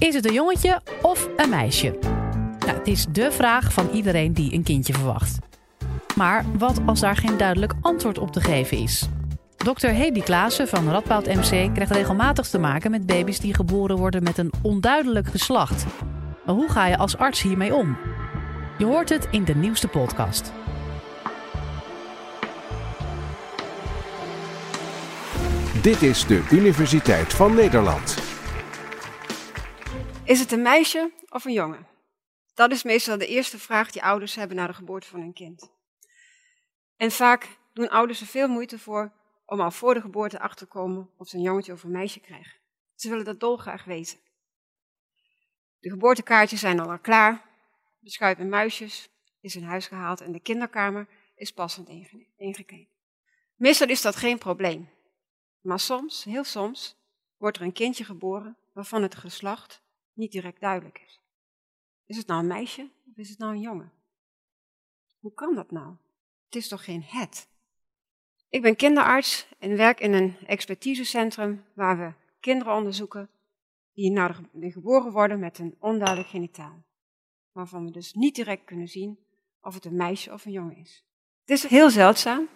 Is het een jongetje of een meisje? Nou, het is de vraag van iedereen die een kindje verwacht. Maar wat als daar geen duidelijk antwoord op te geven is? Dr. Hedy Klaassen van Radboud MC krijgt regelmatig te maken met baby's die geboren worden met een onduidelijk geslacht. Maar hoe ga je als arts hiermee om? Je hoort het in de nieuwste podcast. Dit is de Universiteit van Nederland. Is het een meisje of een jongen? Dat is meestal de eerste vraag die ouders hebben na de geboorte van hun kind. En vaak doen ouders er veel moeite voor om al voor de geboorte achter te komen of ze een jongetje of een meisje krijgen. Ze willen dat dolgraag weten. De geboortekaartjes zijn al klaar, de schuit en muisjes is in huis gehaald en de kinderkamer is passend ingekleed. Meestal is dat geen probleem. Maar soms, heel soms, wordt er een kindje geboren waarvan het geslacht niet direct duidelijk is. Is het nou een meisje of is het nou een jongen? Hoe kan dat nou? Het is toch geen het? Ik ben kinderarts en werk in een expertisecentrum waar we kinderen onderzoeken die, nou, geboren worden met een onduidelijk genitaal. Waarvan we dus niet direct kunnen zien of het een meisje of een jongen is. Het is heel zeldzaam.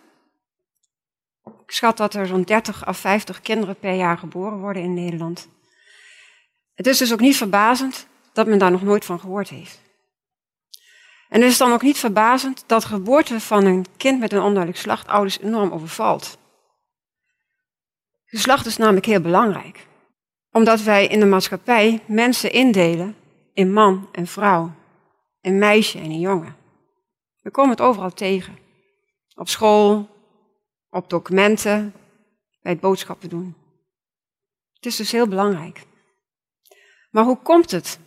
Ik schat dat er zo'n 30 of 50 kinderen per jaar geboren worden in Nederland. Het is dus ook niet verbazend dat men daar nog nooit van gehoord heeft. En het is dan ook niet verbazend dat geboorte van een kind met een onduidelijk slacht ouders enorm overvalt. Geslacht is namelijk heel belangrijk, omdat wij in de maatschappij mensen indelen in man en vrouw, in meisje en in jongen. We komen het overal tegen. Op school, op documenten, bij het boodschappen doen. Het is dus heel belangrijk. Maar hoe komt het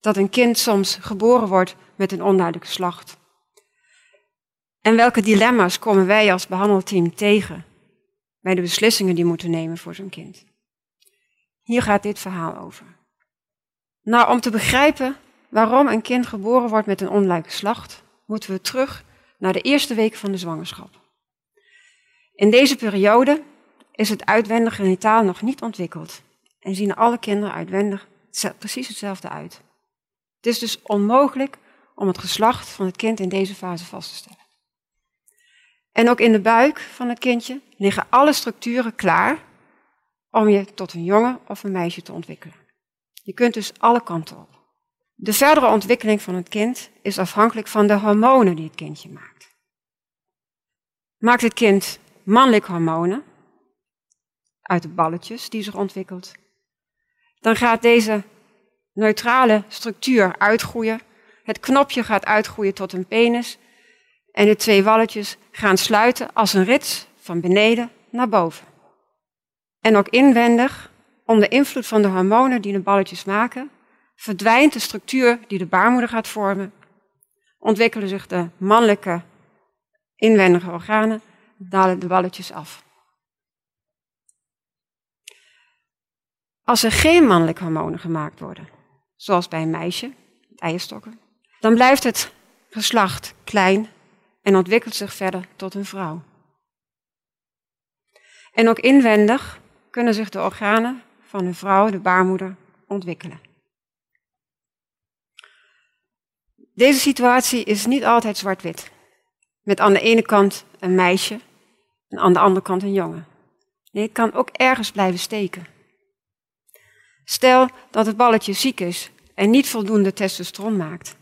dat een kind soms geboren wordt met een onduidelijke slacht? En welke dilemma's komen wij als behandelteam tegen bij de beslissingen die moeten nemen voor zo'n kind? Hier gaat dit verhaal over. Nou, om te begrijpen waarom een kind geboren wordt met een onduidelijke slacht, moeten we terug naar de eerste week van de zwangerschap. In deze periode is het uitwendig genitaal nog niet ontwikkeld en zien alle kinderen uitwendig precies hetzelfde uit. Het is dus onmogelijk om het geslacht van het kind in deze fase vast te stellen. En ook in de buik van het kindje liggen alle structuren klaar om je tot een jongen of een meisje te ontwikkelen. Je kunt dus alle kanten op. De verdere ontwikkeling van het kind is afhankelijk van de hormonen die het kindje maakt. Maakt het kind mannelijke hormonen uit de balletjes die zich ontwikkelt, dan gaat deze neutrale structuur uitgroeien. Het knopje gaat uitgroeien tot een penis en de twee walletjes gaan sluiten als een rits van beneden naar boven. En ook inwendig, onder invloed van de hormonen die de balletjes maken, verdwijnt de structuur die de baarmoeder gaat vormen, ontwikkelen zich de mannelijke inwendige organen, dalen de balletjes af. Als er geen mannelijke hormonen gemaakt worden, zoals bij een meisje, eierstokken, dan blijft het geslacht klein en ontwikkelt zich verder tot een vrouw. En ook inwendig kunnen zich de organen van een vrouw, de baarmoeder, ontwikkelen. Deze situatie is niet altijd zwart-wit. Met aan de ene kant een meisje en aan de andere kant een jongen. Nee, het kan ook ergens blijven steken. Stel dat het balletje ziek is en niet voldoende testosteron maakt.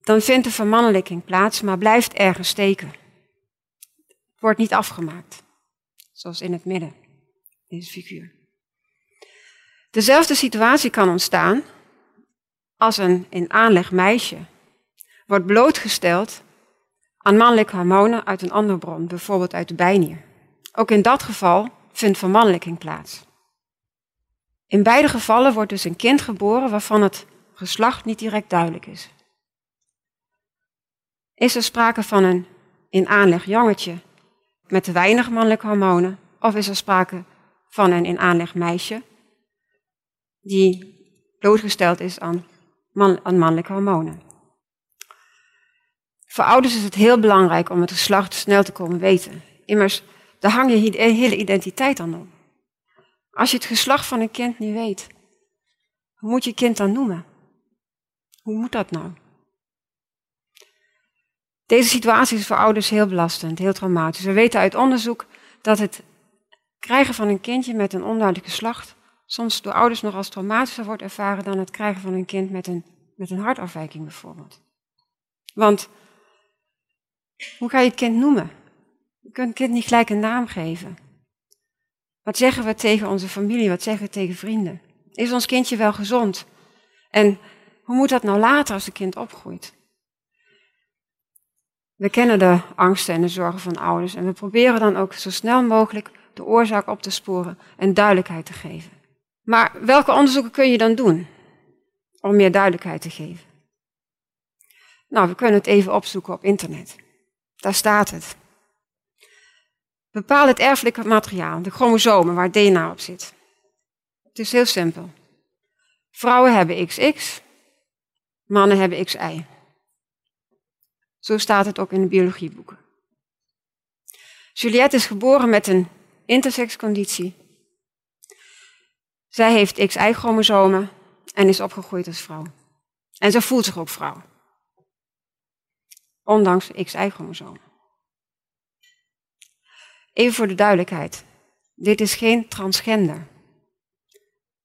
Dan vindt de vermannelijking plaats, maar blijft ergens steken. Wordt niet afgemaakt, zoals in het midden, deze figuur. Dezelfde situatie kan ontstaan als een in aanleg meisje wordt blootgesteld aan mannelijke hormonen uit een andere bron, bijvoorbeeld uit de bijnier. Ook in dat geval vindt vermannelijking plaats. In beide gevallen wordt dus een kind geboren waarvan het geslacht niet direct duidelijk is. Is er sprake van een in aanleg jongetje met te weinig mannelijke hormonen, of is er sprake van een in aanleg meisje die blootgesteld is aan, mannelijke hormonen? Voor ouders is het heel belangrijk om het geslacht snel te komen weten. Immers, daar hang je hele identiteit aan op. Als je het geslacht van een kind niet weet, Hoe moet je kind dan noemen? Hoe moet dat nou? Deze situatie is voor ouders heel belastend, heel traumatisch. We weten uit onderzoek dat het krijgen van een kindje met een onduidelijke slacht soms door ouders nog als traumatischer wordt ervaren dan het krijgen van een kind met een, met een hartafwijking bijvoorbeeld. Want hoe ga je het kind noemen? Je kunt het kind niet gelijk een naam geven. Wat zeggen we tegen onze familie? Wat zeggen we tegen vrienden? Is ons kindje wel gezond? En hoe moet dat nou later als het kind opgroeit? We kennen de angsten en de zorgen van ouders en we proberen dan ook zo snel mogelijk de oorzaak op te sporen en duidelijkheid te geven. Maar welke onderzoeken kun je dan doen om meer duidelijkheid te geven? Nou, we kunnen het even opzoeken op internet. Daar staat het. Bepaal het erfelijke materiaal, de chromosomen waar DNA op zit. Het is heel simpel. Vrouwen hebben XX, mannen hebben XY. Zo staat het ook in de biologieboeken. Juliette is geboren met een intersexconditie. Zij heeft XY-chromosomen en is opgegroeid als vrouw. En ze voelt zich ook vrouw. Ondanks XY-chromosomen. Even voor de duidelijkheid. Dit is geen transgender.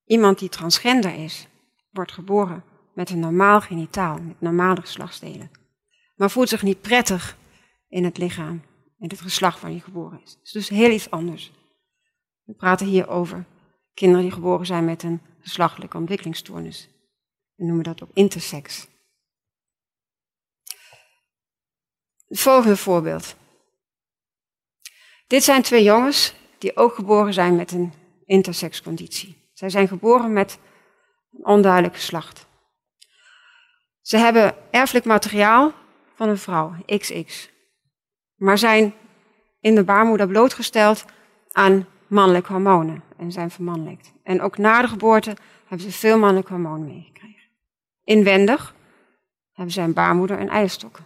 Iemand die transgender is, wordt geboren met een normaal genitaal, met normale geslachtsdelen. Maar voelt zich niet prettig in het lichaam, in het geslacht waar hij geboren is. Het is dus heel iets anders. We praten hier over kinderen die geboren zijn met een geslachtelijke ontwikkelingsstoornis. We noemen dat ook intersex. Het volgende voorbeeld. Dit zijn twee jongens die ook geboren zijn met een intersexconditie. Zij zijn geboren met een onduidelijk geslacht. Ze hebben erfelijk materiaal van een vrouw, XX, maar zijn in de baarmoeder blootgesteld aan mannelijke hormonen en zijn vermannelijkt. En ook na de geboorte hebben ze veel mannelijke hormonen meegekregen. Inwendig hebben ze een baarmoeder en eierstokken.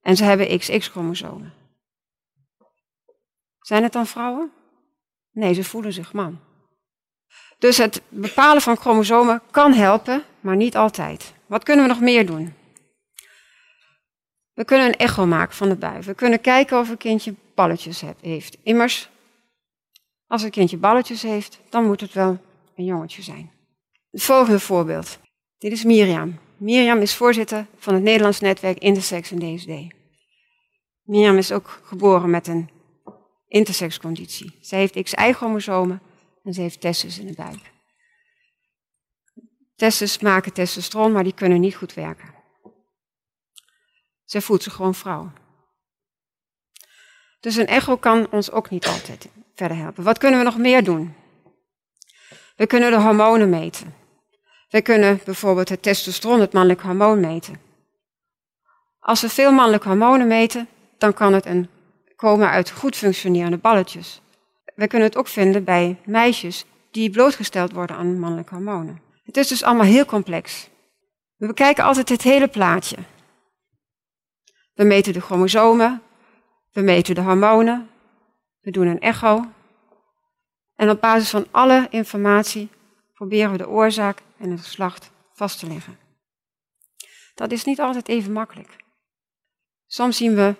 En ze hebben XX-chromosomen. Zijn het dan vrouwen? Nee, ze voelen zich man. Dus het bepalen van chromosomen kan helpen, maar niet altijd. Wat kunnen we nog meer doen? We kunnen een echo maken van de bui. We kunnen kijken of een kindje balletjes heeft. Immers, als een kindje balletjes heeft, dan moet het wel een jongetje zijn. Het volgende voorbeeld. Dit is Mirjam. Mirjam is voorzitter van het Nederlands netwerk Intersex en DSD. Mirjam is ook geboren met een intersexconditie. Zij heeft XY-chromosomen en ze heeft testes in de buik. Testes maken testosteron, maar die kunnen niet goed werken. Zij voelt zich gewoon vrouw. Dus een echo kan ons ook niet altijd verder helpen. Wat kunnen we nog meer doen? We kunnen de hormonen meten. We kunnen bijvoorbeeld het testosteron, het mannelijk hormoon, meten. Als we veel mannelijke hormonen meten, dan kan het een, komen uit goed functionerende balletjes. We kunnen het ook vinden bij meisjes die blootgesteld worden aan mannelijke hormonen. Het is dus allemaal heel complex. We bekijken altijd het hele plaatje. We meten de chromosomen, we meten de hormonen, we doen een echo. En op basis van alle informatie proberen we de oorzaak en het geslacht vast te leggen. Dat is niet altijd even makkelijk. Soms zien we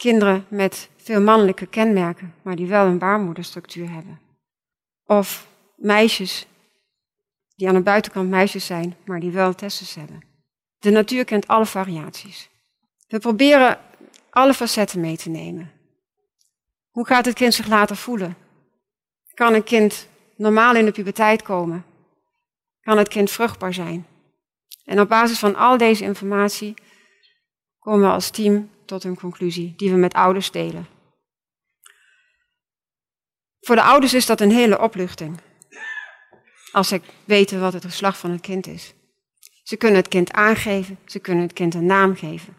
kinderen met veel mannelijke kenmerken, maar die wel een baarmoederstructuur hebben. Of meisjes die aan de buitenkant meisjes zijn, maar die wel testes hebben. De natuur kent alle variaties. We proberen alle facetten mee te nemen. Hoe gaat het kind zich later voelen? Kan een kind normaal in de puberteit komen? Kan het kind vruchtbaar zijn? En op basis van al deze informatie komen we als team tot een conclusie die we met ouders delen. Voor de ouders is dat een hele opluchting. Als ze weten wat het geslacht van het kind is. Ze kunnen het kind aangeven, ze kunnen het kind een naam geven.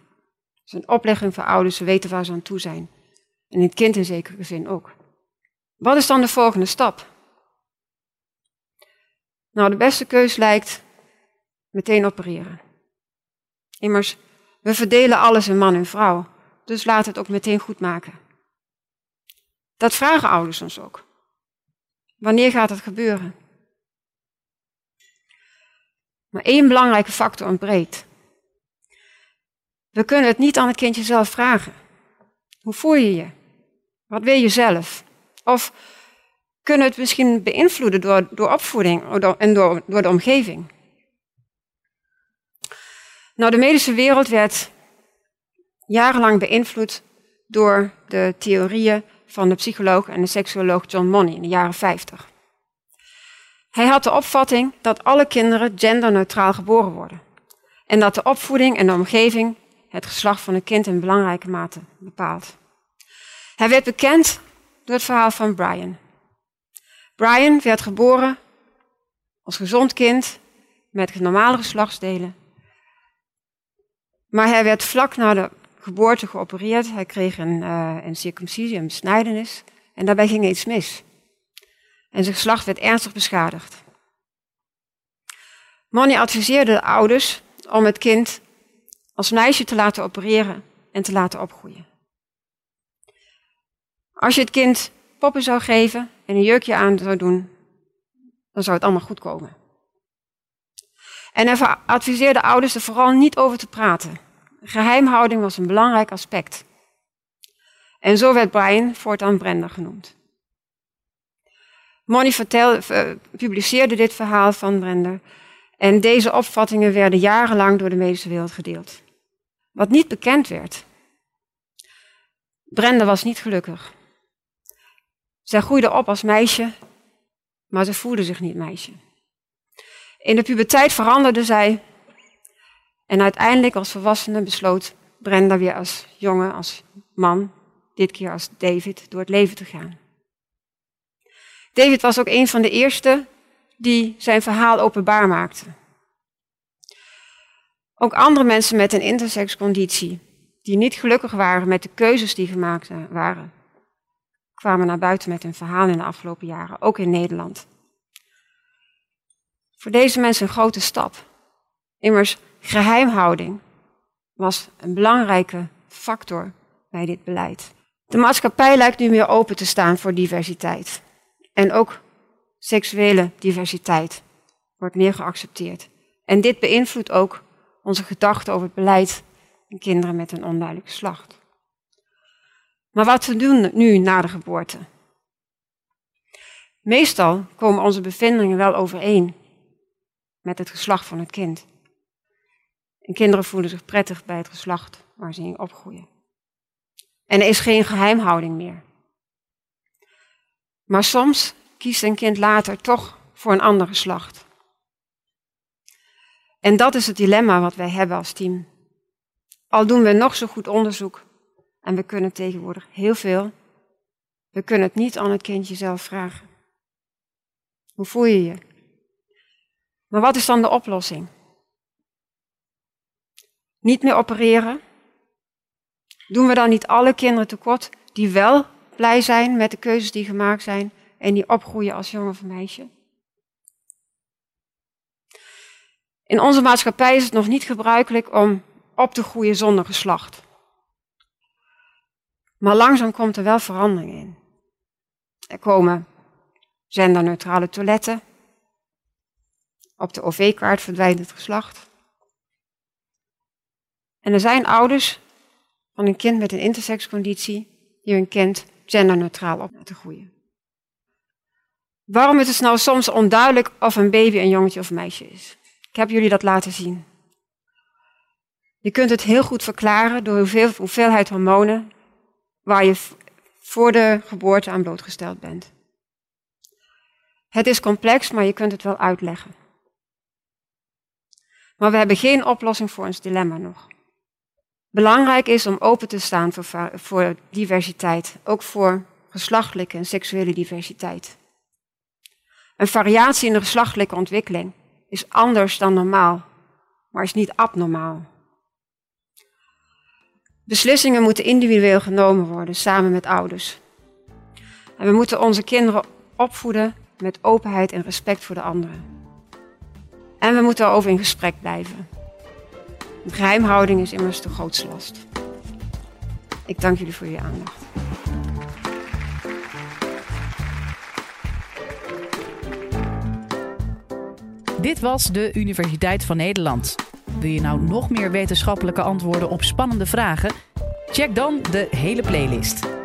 Het is een oplegging voor ouders, ze weten waar ze aan toe zijn. En het kind in zekere zin ook. Wat is dan de volgende stap? Nou, de beste keus lijkt meteen opereren. Immers, we verdelen alles in man en vrouw, dus laat het ook meteen goed maken. Dat vragen ouders ons ook. Wanneer gaat het gebeuren? Maar één belangrijke factor ontbreekt. We kunnen het niet aan het kindje zelf vragen. Hoe voel je je? Wat wil je zelf? Of kunnen het misschien beïnvloeden door, door opvoeding en door, door de omgeving? Nou, de medische wereld werd jarenlang beïnvloed door de theorieën van de psycholoog en de seksuoloog John Money in de jaren 50. Hij had de opvatting dat alle kinderen genderneutraal geboren worden en dat de opvoeding en de omgeving het geslacht van een kind in belangrijke mate bepaalt. Hij werd bekend door het verhaal van Brian. Brian werd geboren als gezond kind met normale geslachtsdelen. Maar hij werd vlak na de geboorte geopereerd. Hij kreeg een, uh, een circumcisie, een besnijdenis. En daarbij ging iets mis. En zijn geslacht werd ernstig beschadigd. Money adviseerde de ouders om het kind als meisje te laten opereren en te laten opgroeien. Als je het kind poppen zou geven en een jurkje aan zou doen, dan zou het allemaal goed komen. En hij adviseerde ouders er vooral niet over te praten. Geheimhouding was een belangrijk aspect. En zo werd Brian voortaan Brenda genoemd. Money vertelde, publiceerde dit verhaal van Brenda en deze opvattingen werden jarenlang door de medische wereld gedeeld. Wat niet bekend werd. Brenda was niet gelukkig. Zij groeide op als meisje, maar ze voelde zich niet meisje. In de puberteit veranderde zij en uiteindelijk als volwassene besloot Brenda weer als jongen, als man, dit keer als David, door het leven te gaan. David was ook een van de eerste die zijn verhaal openbaar maakte. Ook andere mensen met een intersexconditie, die niet gelukkig waren met de keuzes die gemaakt waren, kwamen naar buiten met hun verhaal in de afgelopen jaren, ook in Nederland. Voor deze mensen een grote stap. Immers, geheimhouding was een belangrijke factor bij dit beleid. De maatschappij lijkt nu meer open te staan voor diversiteit. En ook seksuele diversiteit wordt meer geaccepteerd. En dit beïnvloedt ook onze gedachten over het beleid en kinderen met een onduidelijk geslacht. Maar wat te doen nu na de geboorte? Meestal komen onze bevindingen wel overeen met het geslacht van het kind. En kinderen voelen zich prettig bij het geslacht waar ze in opgroeien. En er is geen geheimhouding meer. Maar soms kiest een kind later toch voor een ander geslacht. En dat is het dilemma wat wij hebben als team. Al doen we nog zo goed onderzoek en we kunnen tegenwoordig heel veel, we kunnen het niet aan het kindje zelf vragen. Hoe voel je je? Maar wat is dan de oplossing? Niet meer opereren? Doen we dan niet alle kinderen tekort die wel blij zijn met de keuzes die gemaakt zijn en die opgroeien als jongen of meisje? In onze maatschappij is het nog niet gebruikelijk om op te groeien zonder geslacht. Maar langzaam komt er wel verandering in. Er komen genderneutrale toiletten. Op de OV-kaart verdwijnt het geslacht. En er zijn ouders van een kind met een intersexconditie die hun kind genderneutraal op laten groeien. Waarom is het nou soms onduidelijk of een baby een jongetje of meisje is? Ik heb jullie dat laten zien. Je kunt het heel goed verklaren door hoeveel, hoeveelheid hormonen waar je voor de geboorte aan blootgesteld bent. Het is complex, maar je kunt het wel uitleggen. Maar we hebben geen oplossing voor ons dilemma nog. Belangrijk is om open te staan voor, voor diversiteit, ook voor geslachtelijke en seksuele diversiteit. Een variatie in de geslachtelijke ontwikkeling is anders dan normaal, maar is niet abnormaal. Beslissingen moeten individueel genomen worden, samen met ouders. En we moeten onze kinderen opvoeden met openheid en respect voor de anderen. En we moeten erover in gesprek blijven. geheimhouding is immers de grootste last. Ik dank jullie voor jullie aandacht. Dit was de Universiteit van Nederland. Wil je nou nog meer wetenschappelijke antwoorden op spannende vragen? Check dan de hele playlist.